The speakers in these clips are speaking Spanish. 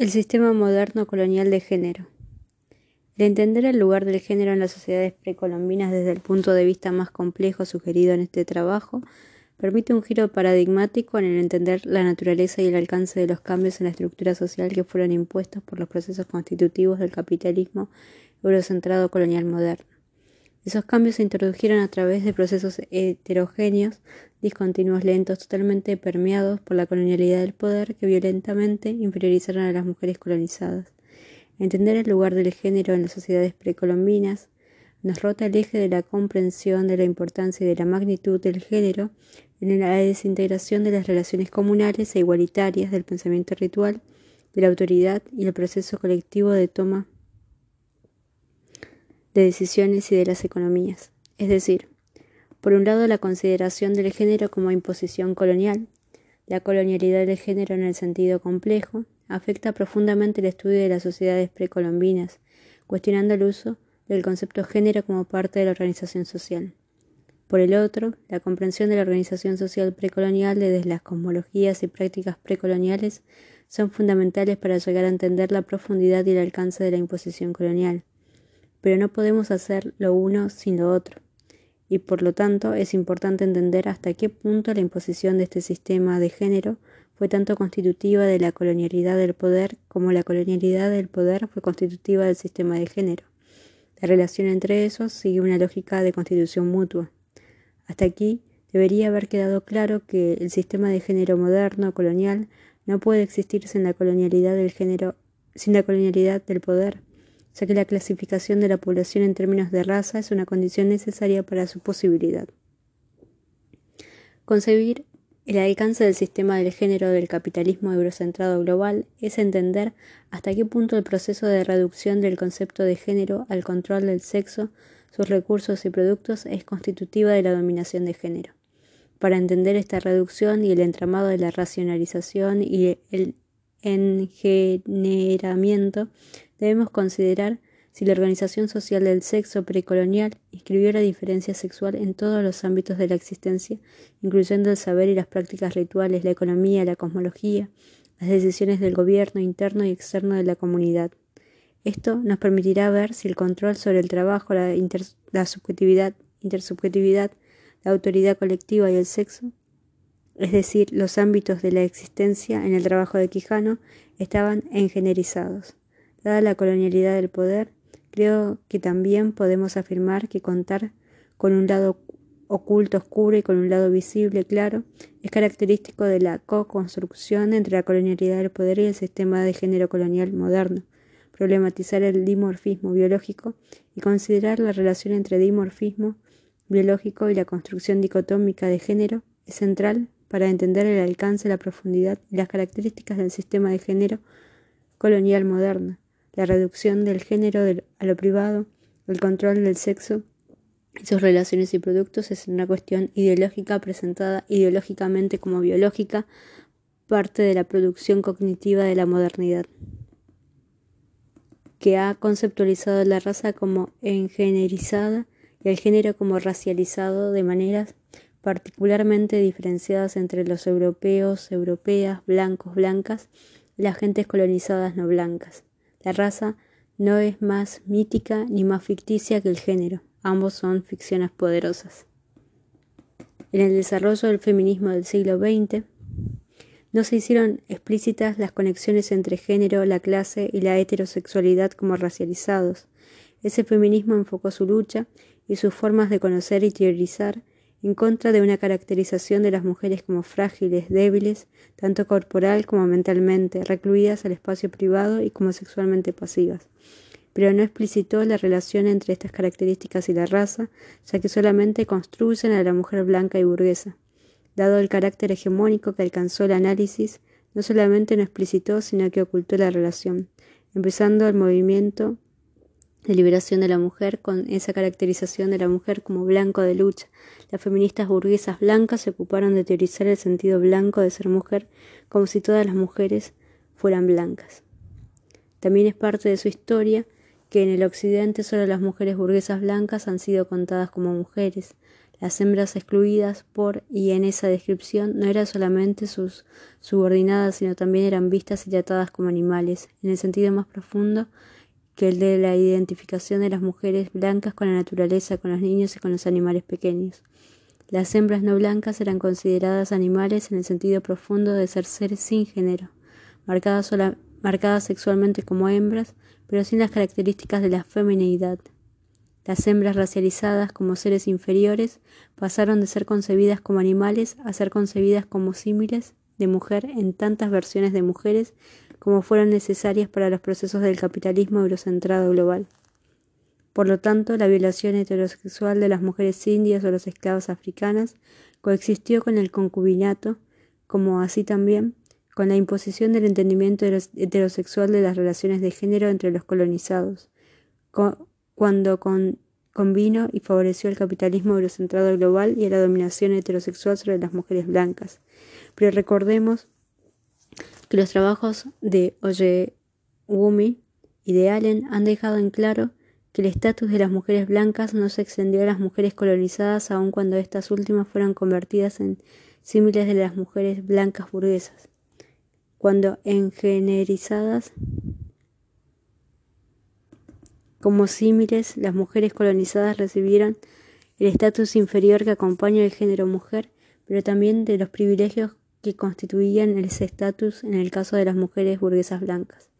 El sistema moderno colonial de género. El entender el lugar del género en las sociedades precolombinas desde el punto de vista más complejo sugerido en este trabajo permite un giro paradigmático en el entender la naturaleza y el alcance de los cambios en la estructura social que fueron impuestos por los procesos constitutivos del capitalismo eurocentrado colonial moderno. Esos cambios se introdujeron a través de procesos heterogéneos, discontinuos, lentos, totalmente permeados por la colonialidad del poder que violentamente inferiorizaron a las mujeres colonizadas. Entender el lugar del género en las sociedades precolombinas nos rota el eje de la comprensión de la importancia y de la magnitud del género en la desintegración de las relaciones comunales e igualitarias del pensamiento ritual, de la autoridad y el proceso colectivo de toma de decisiones y de las economías. Es decir, por un lado la consideración del género como imposición colonial, la colonialidad del género en el sentido complejo, afecta profundamente el estudio de las sociedades precolombinas, cuestionando el uso del concepto género como parte de la organización social. Por el otro, la comprensión de la organización social precolonial desde las cosmologías y prácticas precoloniales son fundamentales para llegar a entender la profundidad y el alcance de la imposición colonial pero no podemos hacer lo uno sin lo otro, y por lo tanto es importante entender hasta qué punto la imposición de este sistema de género fue tanto constitutiva de la colonialidad del poder como la colonialidad del poder fue constitutiva del sistema de género. La relación entre esos sigue una lógica de constitución mutua. Hasta aquí debería haber quedado claro que el sistema de género moderno colonial no puede existir sin la colonialidad del género, sin la colonialidad del poder ya que la clasificación de la población en términos de raza es una condición necesaria para su posibilidad. Concebir el alcance del sistema del género del capitalismo eurocentrado global es entender hasta qué punto el proceso de reducción del concepto de género al control del sexo, sus recursos y productos es constitutiva de la dominación de género. Para entender esta reducción y el entramado de la racionalización y el engeneramiento debemos considerar si la organización social del sexo precolonial inscribió la diferencia sexual en todos los ámbitos de la existencia, incluyendo el saber y las prácticas rituales, la economía, la cosmología, las decisiones del gobierno interno y externo de la comunidad. Esto nos permitirá ver si el control sobre el trabajo, la, la subjetividad, intersubjetividad, la autoridad colectiva y el sexo, es decir, los ámbitos de la existencia en el trabajo de Quijano, estaban engenerizados. Dada la colonialidad del poder, creo que también podemos afirmar que contar con un lado oculto oscuro y con un lado visible claro es característico de la co-construcción entre la colonialidad del poder y el sistema de género colonial moderno. Problematizar el dimorfismo biológico y considerar la relación entre dimorfismo biológico y la construcción dicotómica de género es central para entender el alcance, la profundidad y las características del sistema de género colonial moderno la reducción del género a lo privado, el control del sexo y sus relaciones y productos es una cuestión ideológica presentada ideológicamente como biológica, parte de la producción cognitiva de la modernidad, que ha conceptualizado la raza como engenerizada y el género como racializado de maneras particularmente diferenciadas entre los europeos, europeas, blancos, blancas y las gentes colonizadas no blancas. La raza no es más mítica ni más ficticia que el género, ambos son ficciones poderosas. En el desarrollo del feminismo del siglo XX, no se hicieron explícitas las conexiones entre género, la clase y la heterosexualidad como racializados. Ese feminismo enfocó su lucha y sus formas de conocer y teorizar en contra de una caracterización de las mujeres como frágiles, débiles, tanto corporal como mentalmente, recluidas al espacio privado y como sexualmente pasivas. Pero no explicitó la relación entre estas características y la raza, ya que solamente construyen a la mujer blanca y burguesa. Dado el carácter hegemónico que alcanzó el análisis, no solamente no explicitó, sino que ocultó la relación, empezando el movimiento de liberación de la mujer con esa caracterización de la mujer como blanco de lucha. Las feministas burguesas blancas se ocuparon de teorizar el sentido blanco de ser mujer como si todas las mujeres fueran blancas. También es parte de su historia que en el occidente solo las mujeres burguesas blancas han sido contadas como mujeres. Las hembras excluidas por y en esa descripción no eran solamente sus subordinadas, sino también eran vistas y tratadas como animales, en el sentido más profundo que el de la identificación de las mujeres blancas con la naturaleza, con los niños y con los animales pequeños. Las hembras no blancas eran consideradas animales en el sentido profundo de ser seres sin género, marcadas, marcadas sexualmente como hembras, pero sin las características de la femineidad. Las hembras racializadas como seres inferiores pasaron de ser concebidas como animales a ser concebidas como símiles de mujer en tantas versiones de mujeres como fueron necesarias para los procesos del capitalismo eurocentrado global. Por lo tanto, la violación heterosexual de las mujeres indias o las esclavas africanas coexistió con el concubinato, como así también con la imposición del entendimiento heterosexual de las relaciones de género entre los colonizados, cuando con, convino y favoreció el capitalismo eurocentrado global y la dominación heterosexual sobre las mujeres blancas. Pero recordemos que los trabajos de Wumi y de Allen han dejado en claro que el estatus de las mujeres blancas no se extendió a las mujeres colonizadas aun cuando estas últimas fueran convertidas en símiles de las mujeres blancas burguesas. Cuando engenerizadas como símiles, las mujeres colonizadas recibieron el estatus inferior que acompaña al género mujer, pero también de los privilegios que constituían ese estatus en el caso de las mujeres burguesas blancas.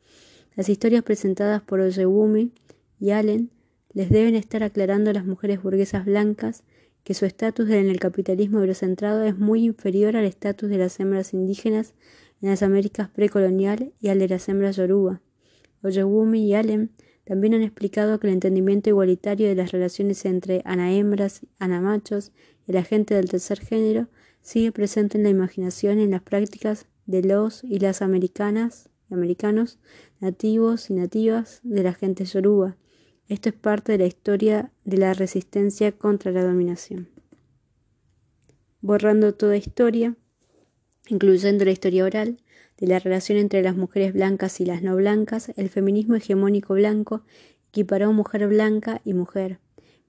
Las historias presentadas por Oyewumi y Allen les deben estar aclarando a las mujeres burguesas blancas que su estatus en el capitalismo eurocentrado es muy inferior al estatus de las hembras indígenas en las Américas precolonial y al de las hembras yoruba. Oyewumi y Allen también han explicado que el entendimiento igualitario de las relaciones entre ana-hembras, ana-machos y la gente del tercer género sigue presente en la imaginación y en las prácticas de los y las americanas y americanos nativos y nativas de la gente yoruba. Esto es parte de la historia de la resistencia contra la dominación. Borrando toda historia, incluyendo la historia oral, de la relación entre las mujeres blancas y las no blancas, el feminismo hegemónico blanco equiparó mujer blanca y mujer.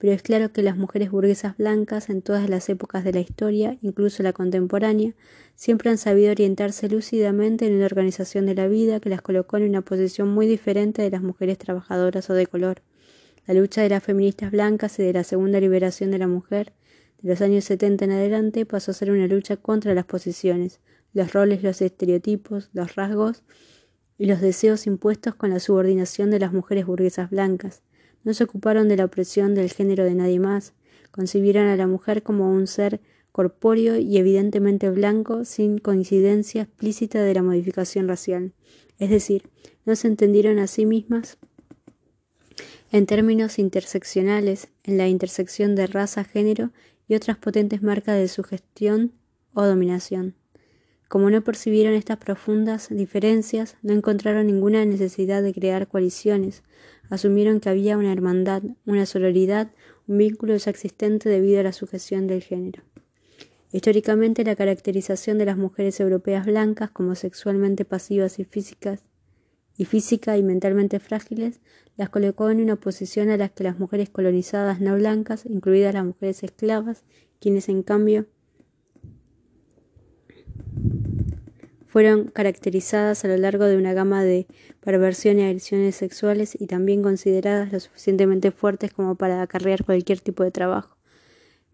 Pero es claro que las mujeres burguesas blancas en todas las épocas de la historia, incluso la contemporánea, siempre han sabido orientarse lúcidamente en una organización de la vida que las colocó en una posición muy diferente de las mujeres trabajadoras o de color. La lucha de las feministas blancas y de la segunda liberación de la mujer de los años 70 en adelante pasó a ser una lucha contra las posiciones, los roles, los estereotipos, los rasgos y los deseos impuestos con la subordinación de las mujeres burguesas blancas. No se ocuparon de la opresión del género de nadie más, concibieron a la mujer como un ser corpóreo y evidentemente blanco sin coincidencia explícita de la modificación racial. Es decir, no se entendieron a sí mismas en términos interseccionales, en la intersección de raza, género y otras potentes marcas de sugestión o dominación. Como no percibieron estas profundas diferencias, no encontraron ninguna necesidad de crear coaliciones, asumieron que había una hermandad, una sororidad, un vínculo ya existente debido a la sujeción del género. Históricamente, la caracterización de las mujeres europeas blancas como sexualmente pasivas y físicas y física y mentalmente frágiles las colocó en una posición a las que las mujeres colonizadas no blancas, incluidas las mujeres esclavas, quienes en cambio fueron caracterizadas a lo largo de una gama de perversión y agresiones sexuales y también consideradas lo suficientemente fuertes como para acarrear cualquier tipo de trabajo.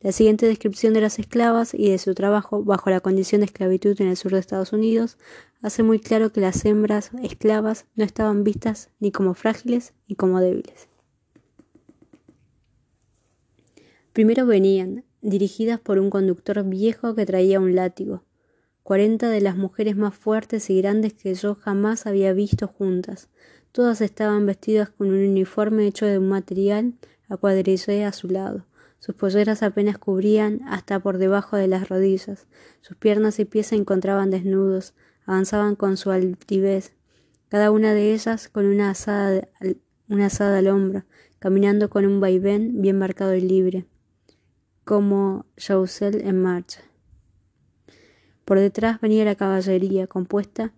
La siguiente descripción de las esclavas y de su trabajo bajo la condición de esclavitud en el sur de Estados Unidos hace muy claro que las hembras esclavas no estaban vistas ni como frágiles ni como débiles. Primero venían, dirigidas por un conductor viejo que traía un látigo, cuarenta de las mujeres más fuertes y grandes que yo jamás había visto juntas. Todas estaban vestidas con un uniforme hecho de un material a cuadrillé a su lado. Sus polleras apenas cubrían hasta por debajo de las rodillas. Sus piernas y pies se encontraban desnudos, avanzaban con su altivez, cada una de ellas con una asada, una al hombro, caminando con un vaivén bien marcado y libre, como Joussel en marcha. Por detrás venía la caballería, compuesta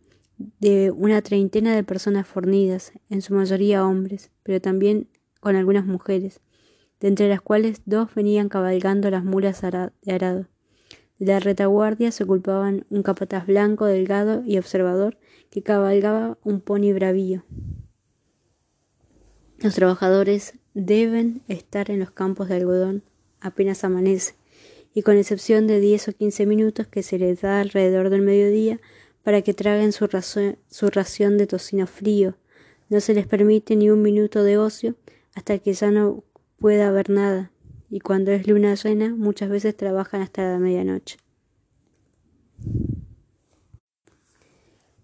de una treintena de personas fornidas, en su mayoría hombres, pero también con algunas mujeres. de entre las cuales dos venían cabalgando las mulas de arado. De la retaguardia se ocupaban un capataz blanco, delgado y observador, que cabalgaba un pony bravío. Los trabajadores deben estar en los campos de algodón apenas amanece, y con excepción de diez o quince minutos que se les da alrededor del mediodía para que traguen su, ración de tocino frío, no se les permite ni un minuto de ocio hasta que ya no pueda haber nada, y cuando es luna llena muchas veces trabajan hasta la medianoche.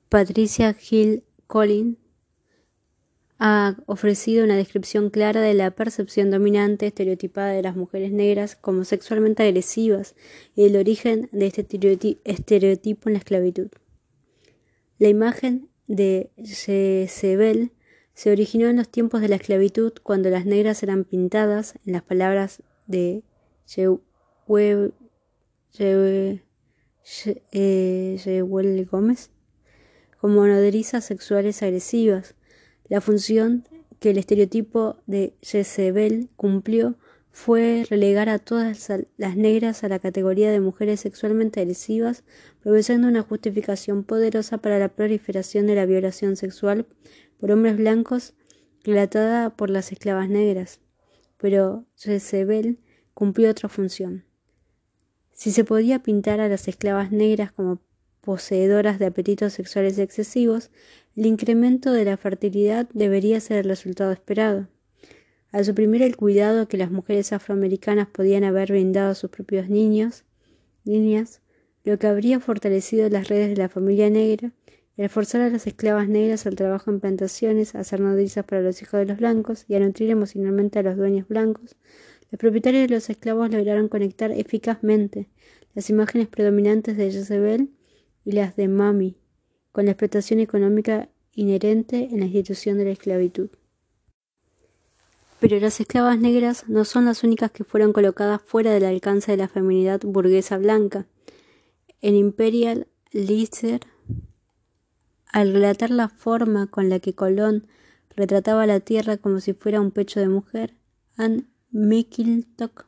Patricia Hill Collins ha ofrecido una descripción clara de la percepción dominante estereotipada de las mujeres negras como sexualmente agresivas y el origen de este estereotipo en la esclavitud. La imagen de Jezebel se originó en los tiempos de la esclavitud cuando las negras eran pintadas, en las palabras de Jewel Gómez, como nodrizas sexuales agresivas, la función que el estereotipo de Jezebel cumplió fue relegar a todas las negras a la categoría de mujeres sexualmente agresivas, proveyendo una justificación poderosa para la proliferación de la violación sexual por hombres blancos relatada por las esclavas negras. Pero Jezebel cumplió otra función. Si se podía pintar a las esclavas negras como poseedoras de apetitos sexuales excesivos, el incremento de la fertilidad debería ser el resultado esperado. Al suprimir el cuidado que las mujeres afroamericanas podían haber brindado a sus propios niños, niñas, lo que habría fortalecido las redes de la familia negra, y al forzar a las esclavas negras al trabajo en plantaciones, a ser nodrizas para los hijos de los blancos y a nutrir emocionalmente a los dueños blancos, los propietarios de los esclavos lograron conectar eficazmente las imágenes predominantes de Jezebel y las de Mami, con la explotación económica inherente en la institución de la esclavitud. Pero las esclavas negras no son las únicas que fueron colocadas fuera del alcance de la feminidad burguesa blanca. En Imperial Leaser, al relatar la forma con la que Colón retrataba la tierra como si fuera un pecho de mujer, Anne Mikiltok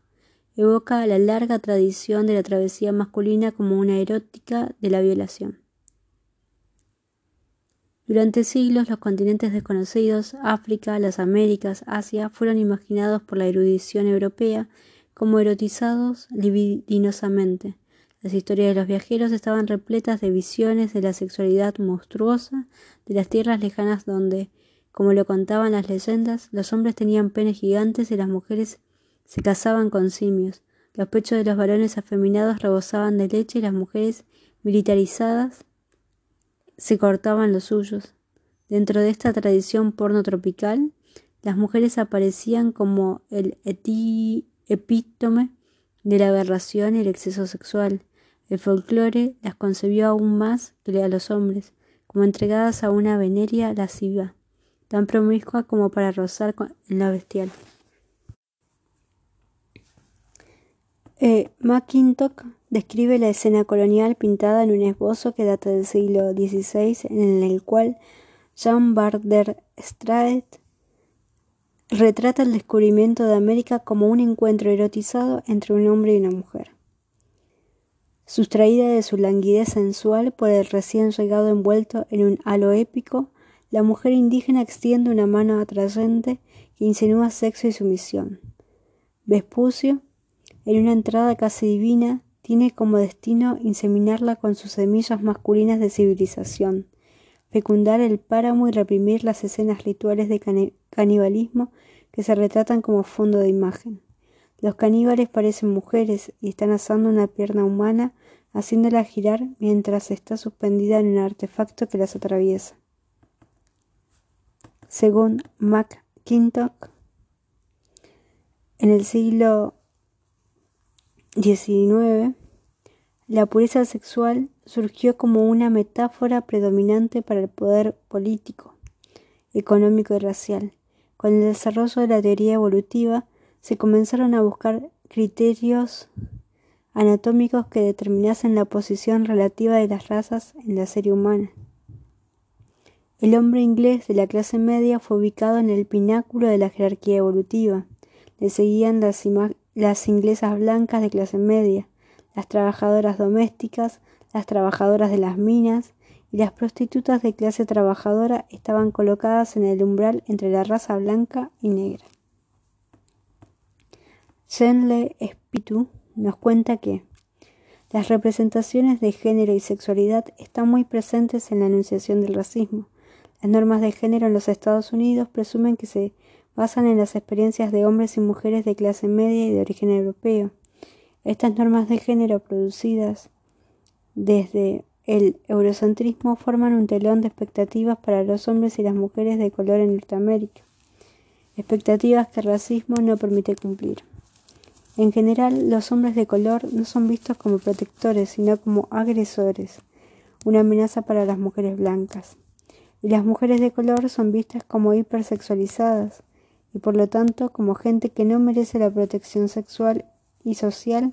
evoca la larga tradición de la travesía masculina como una erótica de la violación. Durante siglos los continentes desconocidos, África, las Américas, Asia, fueron imaginados por la erudición europea como erotizados libidinosamente. Las historias de los viajeros estaban repletas de visiones de la sexualidad monstruosa de las tierras lejanas donde, como lo contaban las leyendas, los hombres tenían penes gigantes y las mujeres se casaban con simios. Los pechos de los varones afeminados rebosaban de leche y las mujeres militarizadas se cortaban los suyos. Dentro de esta tradición porno tropical, las mujeres aparecían como el epítome de la aberración y el exceso sexual. El folclore las concebió aún más que a los hombres, como entregadas a una veneria lasciva, tan promiscua como para rozar en la bestial. Eh, McIntosh describe la escena colonial pintada en un esbozo que data del siglo XVI, en el cual Jean Barder Strait retrata el descubrimiento de América como un encuentro erotizado entre un hombre y una mujer. Sustraída de su languidez sensual por el recién llegado envuelto en un halo épico, la mujer indígena extiende una mano atrayente que insinúa sexo y sumisión. Vespucio en una entrada casi divina, tiene como destino inseminarla con sus semillas masculinas de civilización, fecundar el páramo y reprimir las escenas rituales de canibalismo que se retratan como fondo de imagen. Los caníbales parecen mujeres y están asando una pierna humana, haciéndola girar mientras está suspendida en un artefacto que las atraviesa. Según McKintock, en el siglo 19, la pureza sexual surgió como una metáfora predominante para el poder político, económico y racial. Con el desarrollo de la teoría evolutiva se comenzaron a buscar criterios anatómicos que determinasen la posición relativa de las razas en la serie humana. El hombre inglés de la clase media fue ubicado en el pináculo de la jerarquía evolutiva. Le seguían las, las inglesas blancas de clase media, las trabajadoras domésticas, las trabajadoras de las minas y las prostitutas de clase trabajadora estaban colocadas en el umbral entre la raza blanca y negra. Shenle Spitu nos cuenta que las representaciones de género y sexualidad están muy presentes en la enunciación del racismo. Las normas de género en los Estados Unidos presumen que se basan en las experiencias de hombres y mujeres de clase media y de origen europeo. Estas normas de género producidas desde el eurocentrismo forman un telón de expectativas para los hombres y las mujeres de color en Norteamérica, expectativas que el racismo no permite cumplir. En general, los hombres de color no son vistos como protectores, sino como agresores, una amenaza para las mujeres blancas. Y las mujeres de color son vistas como hipersexualizadas y por lo tanto como gente que no merece la protección sexual y social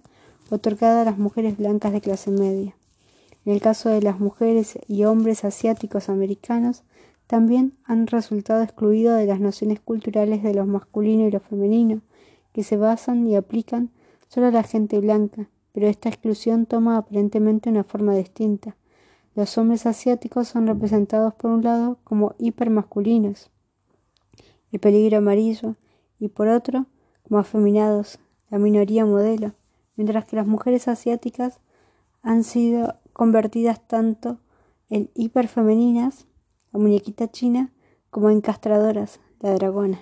otorgada a las mujeres blancas de clase media. En el caso de las mujeres y hombres asiáticos americanos, también han resultado excluidos de las nociones culturales de lo masculino y lo femenino, que se basan y aplican solo a la gente blanca, pero esta exclusión toma aparentemente una forma distinta. Los hombres asiáticos son representados por un lado como hipermasculinos, el peligro amarillo, y por otro como afeminados, la minoría modelo, mientras que las mujeres asiáticas han sido convertidas tanto en hiperfemeninas, la muñequita china, como en castradoras, la dragona.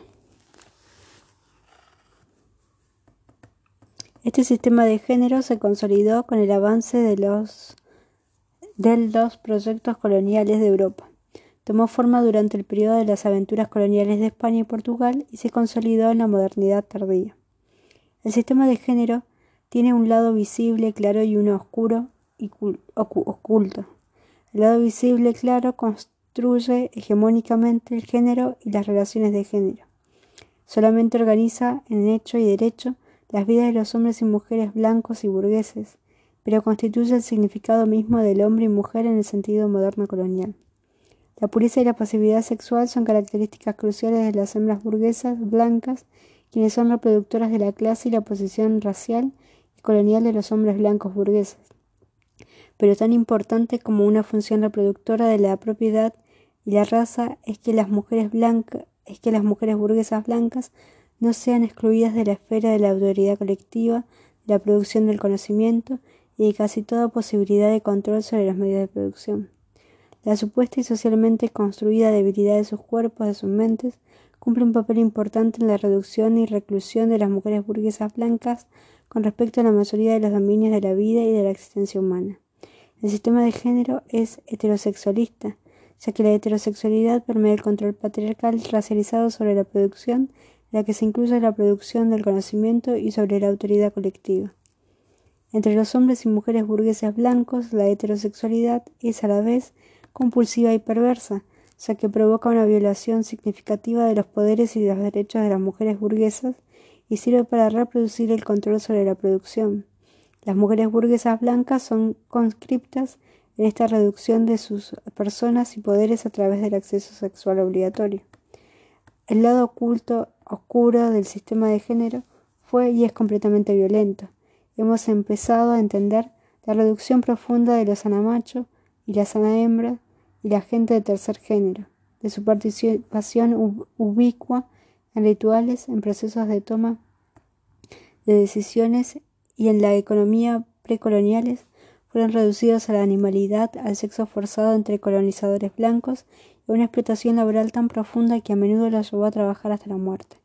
Este sistema de género se consolidó con el avance de los, de los proyectos coloniales de Europa. Tomó forma durante el periodo de las aventuras coloniales de España y Portugal y se consolidó en la modernidad tardía. El sistema de género tiene un lado visible, claro y uno oscuro y oculto. El lado visible, claro, construye hegemónicamente el género y las relaciones de género. Solamente organiza en hecho y derecho las vidas de los hombres y mujeres blancos y burgueses, pero constituye el significado mismo del hombre y mujer en el sentido moderno colonial. La pureza y la pasividad sexual son características cruciales de las hembras burguesas blancas, quienes son reproductoras de la clase y la posición racial y colonial de los hombres blancos burgueses. Pero tan importante como una función reproductora de la propiedad y la raza es que las mujeres blancas es que las mujeres burguesas blancas no sean excluidas de la esfera de la autoridad colectiva, de la producción del conocimiento y de casi toda posibilidad de control sobre los medios de producción. La supuesta y socialmente construida debilidad de sus cuerpos, de sus mentes, cumple un papel importante en la reducción y reclusión de las mujeres burguesas blancas con respecto a la mayoría de los dominios de la vida y de la existencia humana. El sistema de género es heterosexualista, ya que la heterosexualidad permite el control patriarcal racializado sobre la producción la que se incluye la producción del conocimiento y sobre la autoridad colectiva. Entre los hombres y mujeres burgueses blancos, la heterosexualidad es a la vez compulsiva y perversa, ya que provoca una violación significativa de los poderes y de los derechos de las mujeres burguesas y sirve para reproducir el control sobre la producción. Las mujeres burguesas blancas son conscriptas en esta reducción de sus personas y poderes a través del acceso sexual obligatorio. El lado oculto oscuro del sistema de género fue y es completamente violento. Hemos empezado a entender la reducción profunda de los anamachos y la sana hembra y la gente de tercer género, de su participación ubicua en rituales, en procesos de toma de decisiones y en la economía precoloniales, fueron reducidos a la animalidad, al sexo forzado entre colonizadores blancos una explotación laboral tan profunda que a menudo los llevó a trabajar hasta la muerte.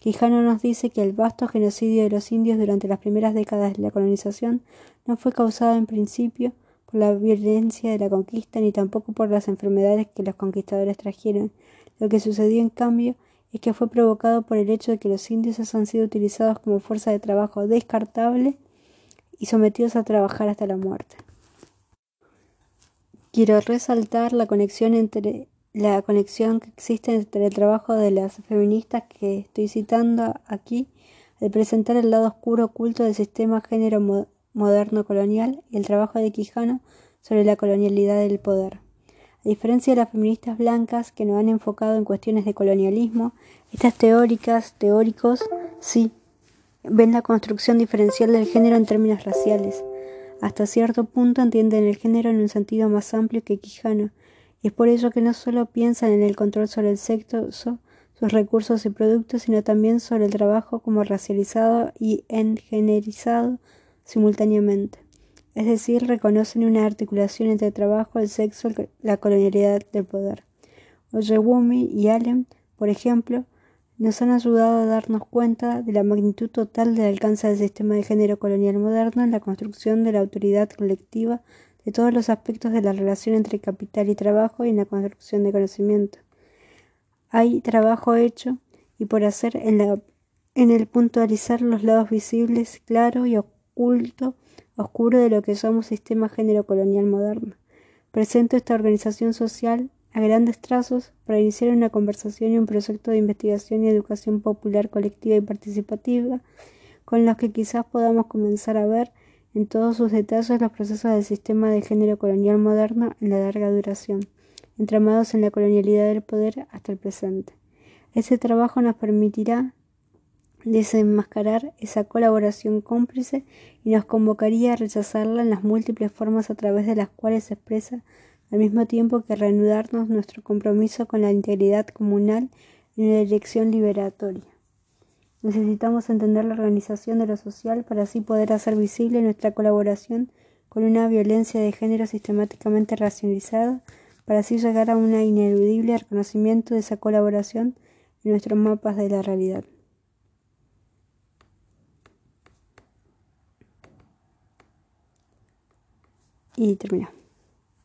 Quijano nos dice que el vasto genocidio de los indios durante las primeras décadas de la colonización no fue causado en principio la violencia de la conquista ni tampoco por las enfermedades que los conquistadores trajeron. Lo que sucedió en cambio es que fue provocado por el hecho de que los indios han sido utilizados como fuerza de trabajo descartable y sometidos a trabajar hasta la muerte. Quiero resaltar la conexión entre la conexión que existe entre el trabajo de las feministas que estoy citando aquí al presentar el lado oscuro oculto del sistema género moderno colonial y el trabajo de Quijano sobre la colonialidad del poder. A diferencia de las feministas blancas que no han enfocado en cuestiones de colonialismo, estas teóricas, teóricos, Sí, ven la construcción diferencial del género en términos raciales. Hasta cierto punto entienden el género en un sentido más amplio que Quijano, y es por ello que no solo piensan en el control sobre el sexo, sus recursos y productos, sino también sobre el trabajo como racializado y engenerizado simultáneamente. Es decir, reconocen una articulación entre el trabajo, el sexo la colonialidad del poder. Ojewumi y Allen, por ejemplo, nos han ayudado a darnos cuenta de la magnitud total del alcance del sistema de género colonial moderno en la construcción de la autoridad colectiva de todos los aspectos de la relación entre capital y trabajo y en la construcción de conocimiento. Hay trabajo hecho y por hacer en, la, en el puntualizar los lados visibles, claro y oculto, oscuro de lo que llamamos sistema género colonial moderno. Presento esta organización social a grandes trazos para iniciar una conversación y un proyecto de investigación y educación popular colectiva y participativa con los que quizás podamos comenzar a ver en todos sus detalles los procesos del sistema de género colonial moderno en la larga duración, entramados en la colonialidad del poder hasta el presente. Ese trabajo nos permitirá desenmascarar esa colaboración cómplice y nos convocaría a rechazarla en las múltiples formas a través de las cuales se expresa al mismo tiempo que reanudarnos nuestro compromiso con la integridad comunal en una dirección liberatoria. Necesitamos entender la organización de lo social para así poder hacer visible nuestra colaboración con una violencia de género sistemáticamente racionalizada, para así llegar a un ineludible reconocimiento de esa colaboración en nuestros mapas de la realidad. Y termina.